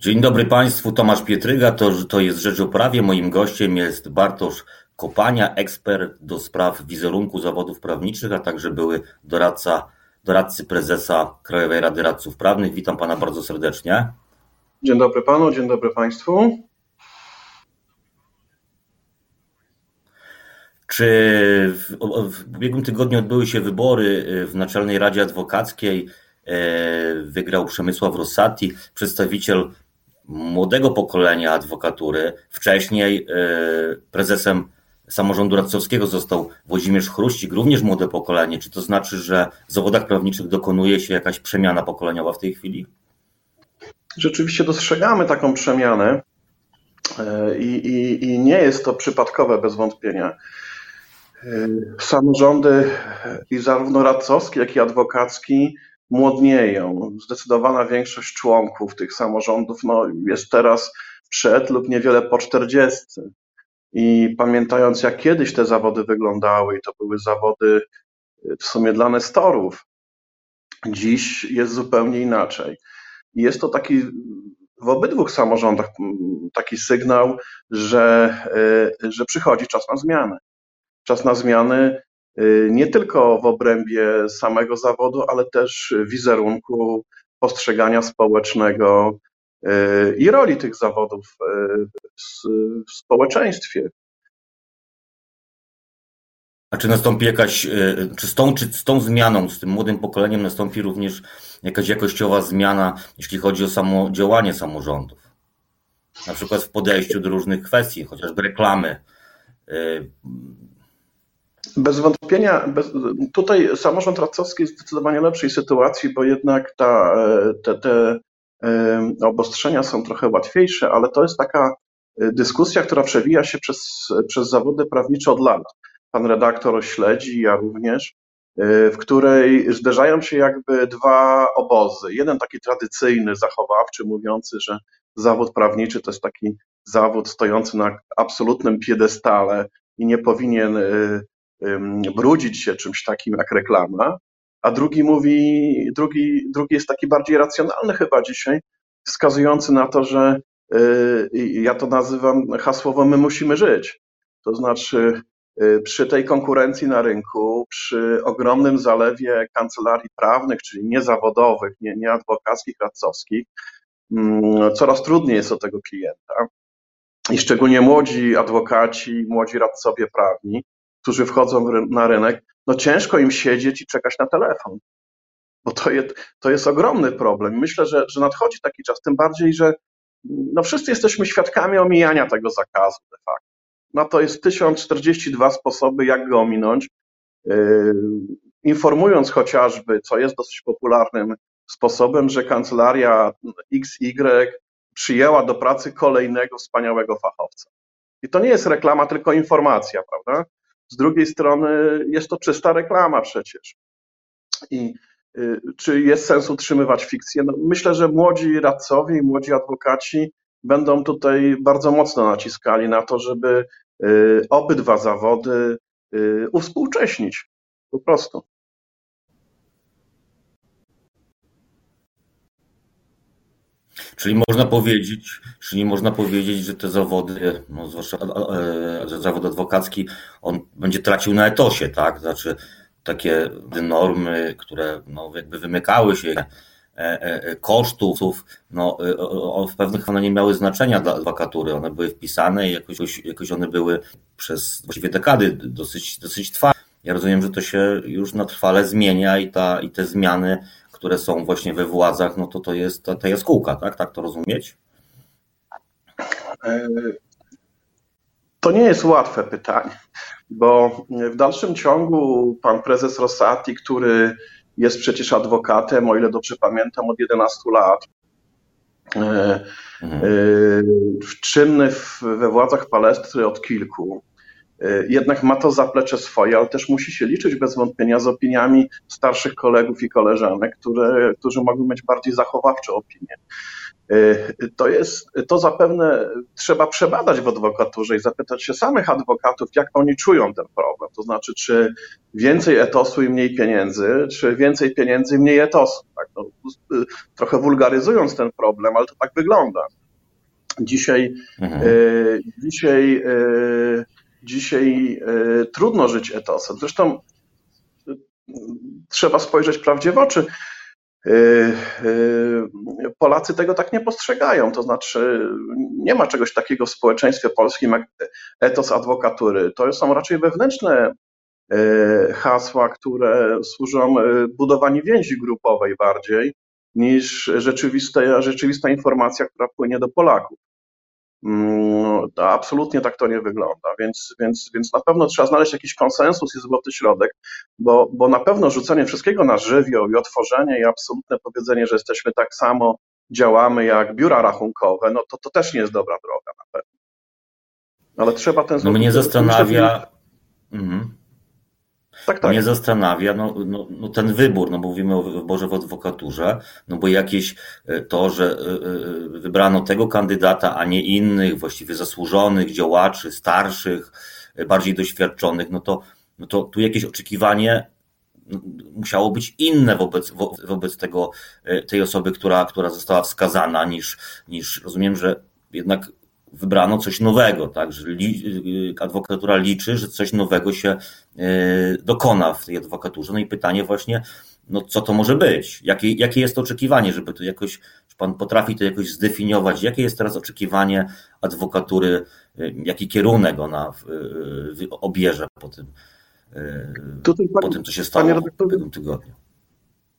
Dzień dobry Państwu, Tomasz Pietryga, to, to jest Rzecz o Prawie. Moim gościem jest Bartosz Kopania, ekspert do spraw wizerunku zawodów prawniczych, a także były doradca, doradcy prezesa Krajowej Rady Radców Prawnych. Witam Pana bardzo serdecznie. Dzień dobry Panu, dzień dobry Państwu. Czy w, w ubiegłym tygodniu odbyły się wybory y, w Naczelnej Radzie Adwokackiej? E, wygrał Przemysław Rossati, przedstawiciel młodego pokolenia adwokatury. Wcześniej e, prezesem samorządu radcowskiego został Włodzimierz Chruścik, również młode pokolenie. Czy to znaczy, że w zawodach prawniczych dokonuje się jakaś przemiana pokoleniowa w tej chwili? Rzeczywiście dostrzegamy taką przemianę e, i, i, i nie jest to przypadkowe bez wątpienia. E, samorządy i zarówno radcowski, jak i adwokacki młodnieją. Zdecydowana większość członków tych samorządów no, jest teraz przed lub niewiele po czterdziestce. I pamiętając, jak kiedyś te zawody wyglądały, i to były zawody w sumie dla nestorów, dziś jest zupełnie inaczej. Jest to taki w obydwu samorządach taki sygnał, że, że przychodzi czas na zmianę. Czas na zmiany Y, nie tylko w obrębie samego zawodu, ale też wizerunku, postrzegania społecznego y, i roli tych zawodów y, w społeczeństwie. A czy nastąpi jakaś, czy z, tą, czy z tą zmianą, z tym młodym pokoleniem nastąpi również jakaś jakościowa zmiana, jeśli chodzi o samo działanie samorządów? Na przykład w podejściu do różnych kwestii, chociażby reklamy, bez wątpienia, bez, tutaj samorząd radcowski jest w zdecydowanie lepszej sytuacji, bo jednak ta, te, te obostrzenia są trochę łatwiejsze, ale to jest taka e, dyskusja, która przewija się przez, przez zawody prawnicze od lat. Pan redaktor śledzi, ja również, e, w której zderzają się jakby dwa obozy. Jeden taki tradycyjny, zachowawczy, mówiący, że zawód prawniczy to jest taki zawód stojący na absolutnym piedestale i nie powinien e, brudzić się czymś takim jak reklama, a drugi mówi, drugi, drugi jest taki bardziej racjonalny chyba dzisiaj, wskazujący na to, że y, ja to nazywam hasłowo my musimy żyć. To znaczy y, przy tej konkurencji na rynku, przy ogromnym zalewie kancelarii prawnych, czyli niezawodowych, nie, nie adwokackich, radcowskich, mm, coraz trudniej jest o tego klienta. I szczególnie młodzi adwokaci, młodzi radcowie prawni którzy wchodzą na rynek, no ciężko im siedzieć i czekać na telefon. Bo to jest, to jest ogromny problem. Myślę, że, że nadchodzi taki czas, tym bardziej, że no wszyscy jesteśmy świadkami omijania tego zakazu de facto. No to jest 1042 sposoby, jak go ominąć. Yy, informując chociażby, co jest dosyć popularnym sposobem, że kancelaria XY przyjęła do pracy kolejnego wspaniałego fachowca. I to nie jest reklama, tylko informacja, prawda? Z drugiej strony jest to czysta reklama przecież. I y, czy jest sens utrzymywać fikcję? No myślę, że młodzi radcowie i młodzi adwokaci będą tutaj bardzo mocno naciskali na to, żeby y, obydwa zawody y, uwspółcześnić. Po prostu. Czyli można powiedzieć, czyli można powiedzieć, że te zawody, no zwłaszcza e, zawód adwokacki, on będzie tracił na etosie, tak? Znaczy takie normy, które no, jakby wymykały się e, e, kosztów, no, w pewnych one nie miały znaczenia dla adwokatury. One były wpisane i jakoś, jakoś one były przez właściwie dekady dosyć, dosyć twarde. Ja rozumiem, że to się już na trwale zmienia i, ta, i te zmiany które są właśnie we władzach, no to to jest ta, jaskółka, tak? Tak to rozumieć? E, to nie jest łatwe pytanie, bo w dalszym ciągu pan prezes Rossati, który jest przecież adwokatem, o ile dobrze pamiętam, od 11 lat, e, mhm. E, czynny we władzach Palestry od kilku, jednak ma to zaplecze swoje, ale też musi się liczyć bez wątpienia z opiniami starszych kolegów i koleżanek, które, którzy mogą mieć bardziej zachowawcze opinie. To jest, to zapewne trzeba przebadać w adwokaturze i zapytać się samych adwokatów, jak oni czują ten problem. To znaczy, czy więcej etosu i mniej pieniędzy, czy więcej pieniędzy i mniej etosu. Tak? No, trochę wulgaryzując ten problem, ale to tak wygląda. Dzisiaj, mhm. dzisiaj, dzisiaj trudno żyć etosem. Zresztą trzeba spojrzeć prawdzie w oczy. Yy, Polacy tego tak nie postrzegają. To znaczy, nie ma czegoś takiego w społeczeństwie polskim jak etos adwokatury. To są raczej wewnętrzne hasła, które służą budowaniu więzi grupowej bardziej niż rzeczywista, rzeczywista informacja, która płynie do Polaków. Mm, absolutnie tak to nie wygląda, więc, więc, więc na pewno trzeba znaleźć jakiś konsensus i złoty środek, bo, bo na pewno rzucenie wszystkiego na żywioł i otworzenie i absolutne powiedzenie, że jesteśmy tak samo, działamy jak biura rachunkowe, no to, to też nie jest dobra droga na pewno. Ale trzeba ten No mnie zastanawia... Mhm. Tak, tak. Mnie zastanawia no, no, no, ten wybór, no bo mówimy o wyborze w adwokaturze, no bo jakieś e, to, że e, e, wybrano tego kandydata, a nie innych, właściwie zasłużonych działaczy, starszych, bardziej doświadczonych, no to, no to tu jakieś oczekiwanie no, musiało być inne wobec, wobec tego, tej osoby, która, która została wskazana, niż, niż rozumiem, że jednak wybrano coś nowego, tak, że li, adwokatura liczy, że coś nowego się y, dokona w tej adwokaturze. No i pytanie właśnie, no co to może być? Jakie, jakie jest to oczekiwanie, żeby to jakoś, czy pan potrafi to jakoś zdefiniować? Jakie jest teraz oczekiwanie adwokatury, y, jaki kierunek ona y, obierze po tym, Tutaj, po tym, co się stało w tym tygodniu?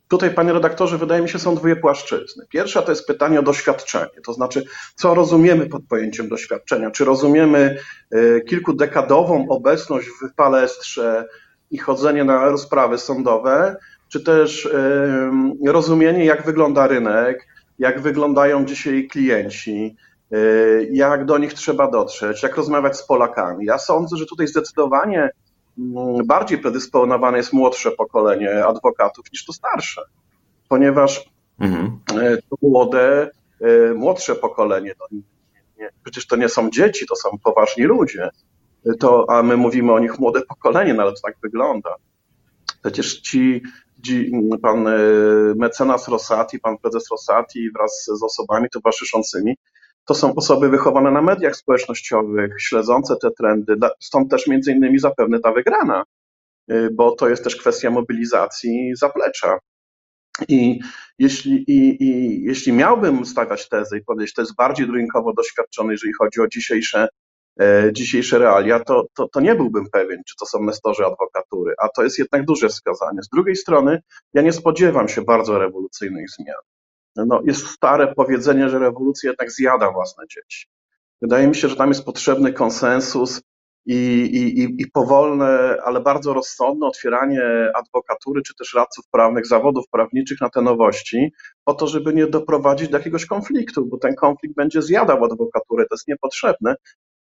Tutaj, panie redaktorze, wydaje mi się, są dwie płaszczyzny. Pierwsza to jest pytanie o doświadczenie, to znaczy, co rozumiemy pod pojęciem doświadczenia? Czy rozumiemy e, kilkudekadową obecność w palestrze i chodzenie na rozprawy sądowe, czy też e, rozumienie, jak wygląda rynek, jak wyglądają dzisiaj klienci, e, jak do nich trzeba dotrzeć, jak rozmawiać z Polakami. Ja sądzę, że tutaj zdecydowanie bardziej predysponowane jest młodsze pokolenie adwokatów niż to starsze, ponieważ mhm. E, to młode, e, młodsze pokolenie, no, nie, przecież to nie są dzieci, to są poważni ludzie, to, a my mówimy o nich młode pokolenie, no ale to tak wygląda. Przecież ci, ci pan e, mecenas Rosati, pan prezes Rosati wraz z osobami towarzyszącymi to są osoby wychowane na mediach społecznościowych, śledzące te trendy, stąd też między innymi zapewne ta wygrana, y, bo to jest też kwestia mobilizacji zaplecza. I jeśli, i, i jeśli miałbym stawiać tezę i powiedzieć, to jest bardziej rynkowo doświadczony, jeżeli chodzi o dzisiejsze, e, dzisiejsze realia, to, to, to nie byłbym pewien, czy to są nestorzy adwokatury, a to jest jednak duże wskazanie. Z drugiej strony, ja nie spodziewam się bardzo rewolucyjnych zmian no, jest stare powiedzenie, że rewolucja jednak zjada własne dzieci. Wydaje mi się, że tam jest potrzebny konsensus i, i, i powolne, ale bardzo rozsądne otwieranie adwokatury czy też radców prawnych, zawodów prawniczych na te nowości, po to, żeby nie doprowadzić do jakiegoś konfliktu, bo ten konflikt będzie zjadał adwokaturę, to jest niepotrzebne.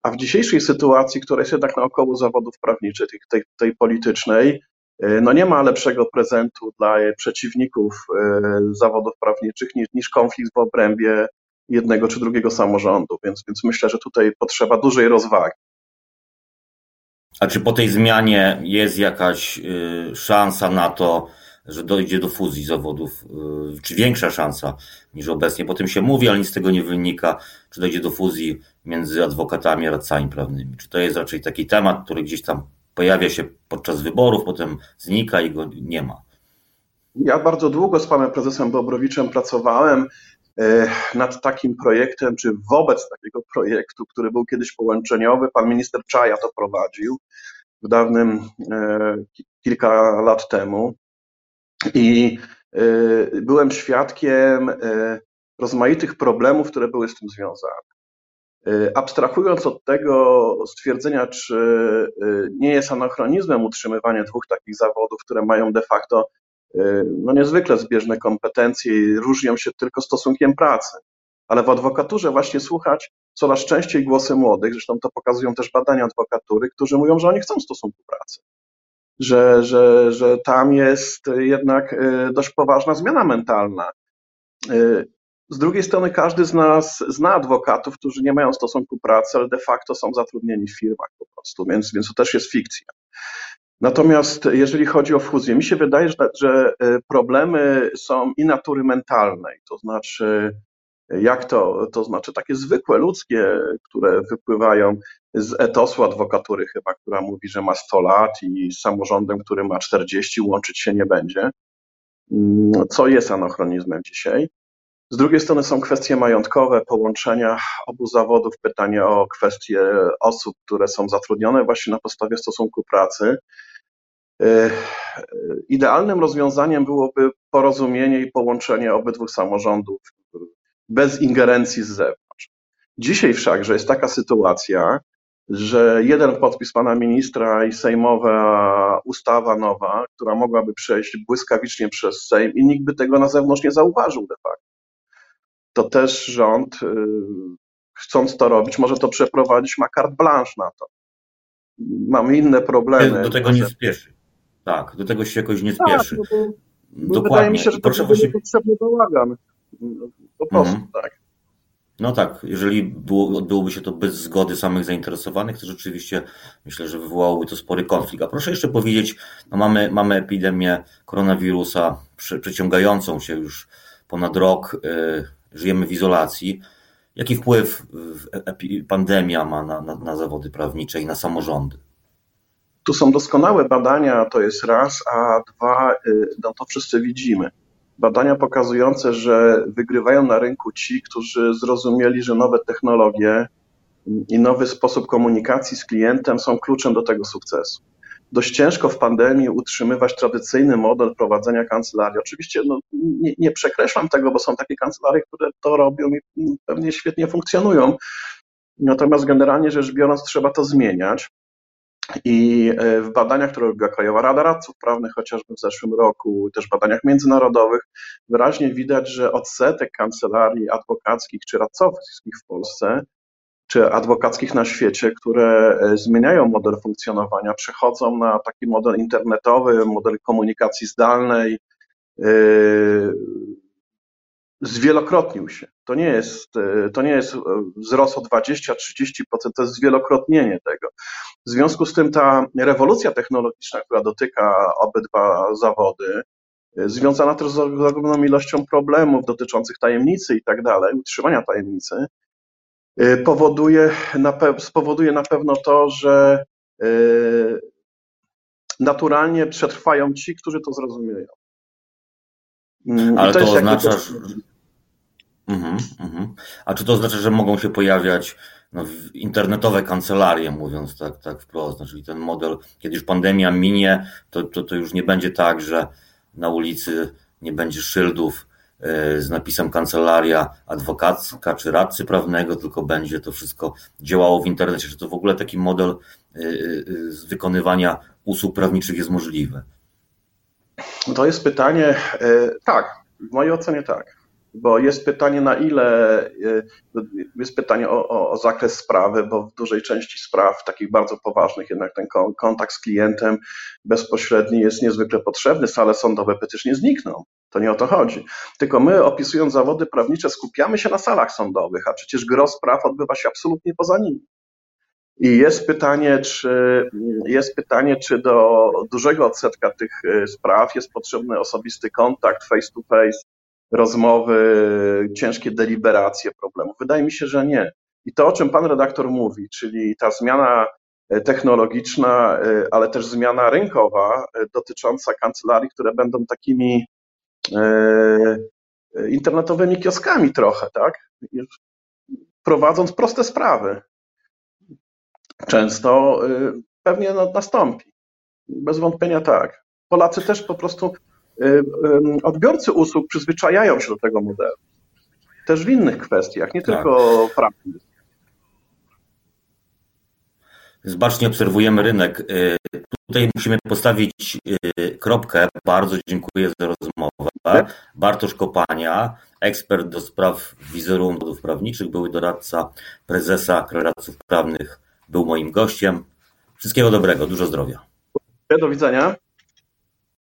A w dzisiejszej sytuacji, która jest jednak naokoło zawodów prawniczych, tej, tej politycznej, no nie ma lepszego prezentu dla przeciwników e, zawodów prawniczych niż, niż konflikt w obrębie jednego czy drugiego samorządu, więc, więc myślę, że tutaj potrzeba dużej rozwagi. A czy po tej zmianie jest jakaś szansa na to, że dojdzie do fuzji zawodów, czy większa szansa niż obecnie? Po tym się mówi, ale nic z tego nie wynika. Czy dojdzie do fuzji między adwokatami a radcami prawnymi? Czy to jest raczej taki temat, który gdzieś tam pojawia się podczas wyborów, potem znika i go nie ma. Ja bardzo długo z panem prezesem Bobrowiczem pracowałem e, nad takim projektem, czy wobec takiego projektu, który był kiedyś połączeniowy. Pan minister Czaja to prowadził w dawnym, e, kilka lat temu. I e, byłem świadkiem rozmaitych problemów, które były z tym związane. Y, abstrahując od tego stwierdzenia, czy y, nie jest anachronizmem utrzymywanie dwóch takich zawodów, które mają de facto y, no niezwykle zbieżne kompetencje i różnią się tylko stosunkiem pracy. Ale w adwokaturze właśnie słuchać coraz częściej głosy młodych, zresztą to pokazują też badania adwokatury, którzy mówią, że oni chcą stosunku pracy. Że, że, że tam jest jednak dość poważna zmiana mentalna z drugiej strony każdy z nas zna adwokatów, którzy nie mają stosunku pracy, ale de facto są zatrudnieni w firmach po prostu, więc, więc to też jest fikcja. Natomiast jeżeli chodzi o fuzję, mi się wydaje, że, że e, problemy są i natury mentalnej, to znaczy jak to, to znaczy takie zwykłe ludzkie, które wypływają z etosu adwokatury chyba, która mówi, że ma 100 lat i z samorządem, który ma 40 łączyć się nie będzie, mm, co jest anachronizmem dzisiaj. Z drugiej strony są kwestie majątkowe, połączenia obu zawodów, pytanie o kwestie osób, które są zatrudnione właśnie na podstawie stosunku pracy. E, idealnym rozwiązaniem byłoby porozumienie i połączenie obydwu samorządów bez ingerencji z zewnątrz. Dzisiaj wszakże jest taka sytuacja, że jeden podpis pana ministra i sejmowa ustawa nowa, która mogłaby przejść błyskawicznie przez Sejm i nikt by tego na zewnątrz nie zauważył de facto. To też rząd, y, chcąc to robić, może to przeprowadzić, ma carte blanche na to. Mamy inne problemy. Do tego nie spieszy. Tak, do tego się jakoś nie tak, spieszy. Tak, no bo, bo Dokładnie. Wydaje mi się, że to Proszę właśnie... potrzebny bałagan. Po prostu, mhm. tak. No tak, jeżeli było, odbyłoby się to bez zgody samych zainteresowanych, to rzeczywiście myślę, że wywołałoby to spory konflikt. A proszę jeszcze powiedzieć, no mamy, mamy epidemię koronawirusa przeciągającą się już ponad rok, yy, żyjemy w izolacji. Jaki wpływ pandemia ma na, na, na zawody prawnicze i na samorządy? Tu są doskonałe badania, to jest raz, a dwa, y, no to wszyscy widzimy badania pokazujące, że wygrywają na rynku ci, którzy zrozumieli, że nowe technologie i nowy sposób komunikacji z klientem są kluczem do tego sukcesu. Dość ciężko w pandemii utrzymywać tradycyjny model prowadzenia kancelarii. Oczywiście no, nie, nie przekreślam tego, bo są takie kancelarie, które to robią i pewnie świetnie funkcjonują. Natomiast generalnie rzecz biorąc, trzeba to zmieniać. I e, w badaniach, które robiła Krajowa Rada Radców Prawnych, chociażby w zeszłym roku, też badaniach międzynarodowych, wyraźnie widać, że odsetek kancelarii adwokackich czy radcowskich w Polsce, czy adwokackich na świecie, które e, zmieniają model funkcjonowania, przechodzą na taki model internetowy, model komunikacji zdalnej, e, zwielokrotnił się. To nie jest, to nie jest wzrost o 20-30%, to jest zwielokrotnienie tego. W związku z tym ta rewolucja technologiczna, która dotyka obydwa zawody, związana też z ogromną ilością problemów dotyczących tajemnicy i tak dalej, utrzymania tajemnicy, powoduje na spowoduje na pewno to, że y, naturalnie przetrwają ci, którzy to zrozumieją. Mm, Ale to, to oznacza, że... Mhm, mhm. A czy to oznacza, że mogą się pojawiać no, internetowe kancelarie, mówiąc tak, tak wprost. Czyli znaczy, ten model, kiedy już pandemia minie, to, to, to już nie będzie tak, że na ulicy nie będzie szyldów e, z napisem kancelaria adwokacka czy radcy prawnego, tylko będzie to wszystko działało w internecie. Czy to w ogóle taki model e, e, z wykonywania usług prawniczych jest możliwy? To jest pytanie, tak, w mojej ocenie tak bo jest pytanie, na ile y, jest pytanie o, o, zakres sprawy, bo w dużej części spraw, takich bardzo poważnych, jednak ten kontakt z klientem bezpośredni jest niezwykle potrzebny. Sale sądowe przecież nie znikną. To nie o to chodzi. Tylko my, opisując zawody prawnicze, skupiamy się na salach sądowych, a przecież gro spraw odbywa się absolutnie poza nimi. I jest pytanie, czy, jest pytanie, czy do dużego odsetka tych y, spraw jest potrzebny osobisty kontakt face to face rozmowy, ciężkie deliberacje problemów. Wydaje mi się, że nie. I to, o czym pan redaktor mówi, czyli ta zmiana e, technologiczna, e, ale też zmiana rynkowa e, dotycząca kancelarii, które będą takimi internetowymi kioskami trochę, tak? Prowadząc proste sprawy. Często pewnie nastąpi. Bez wątpienia tak. Polacy też po prostu odbiorcy usług przyzwyczajają się do tego modelu. Też w innych kwestiach, nie tak. tylko prawnych. Zbacznie obserwujemy rynek. Y, tutaj musimy postawić y, kropkę. Bardzo dziękuję za rozmowę. Bartosz Kopania, ekspert do spraw wizerunków prawniczych, były doradca prezesa Radców Prawnych, był moim gościem. Wszystkiego dobrego, dużo zdrowia. Do widzenia.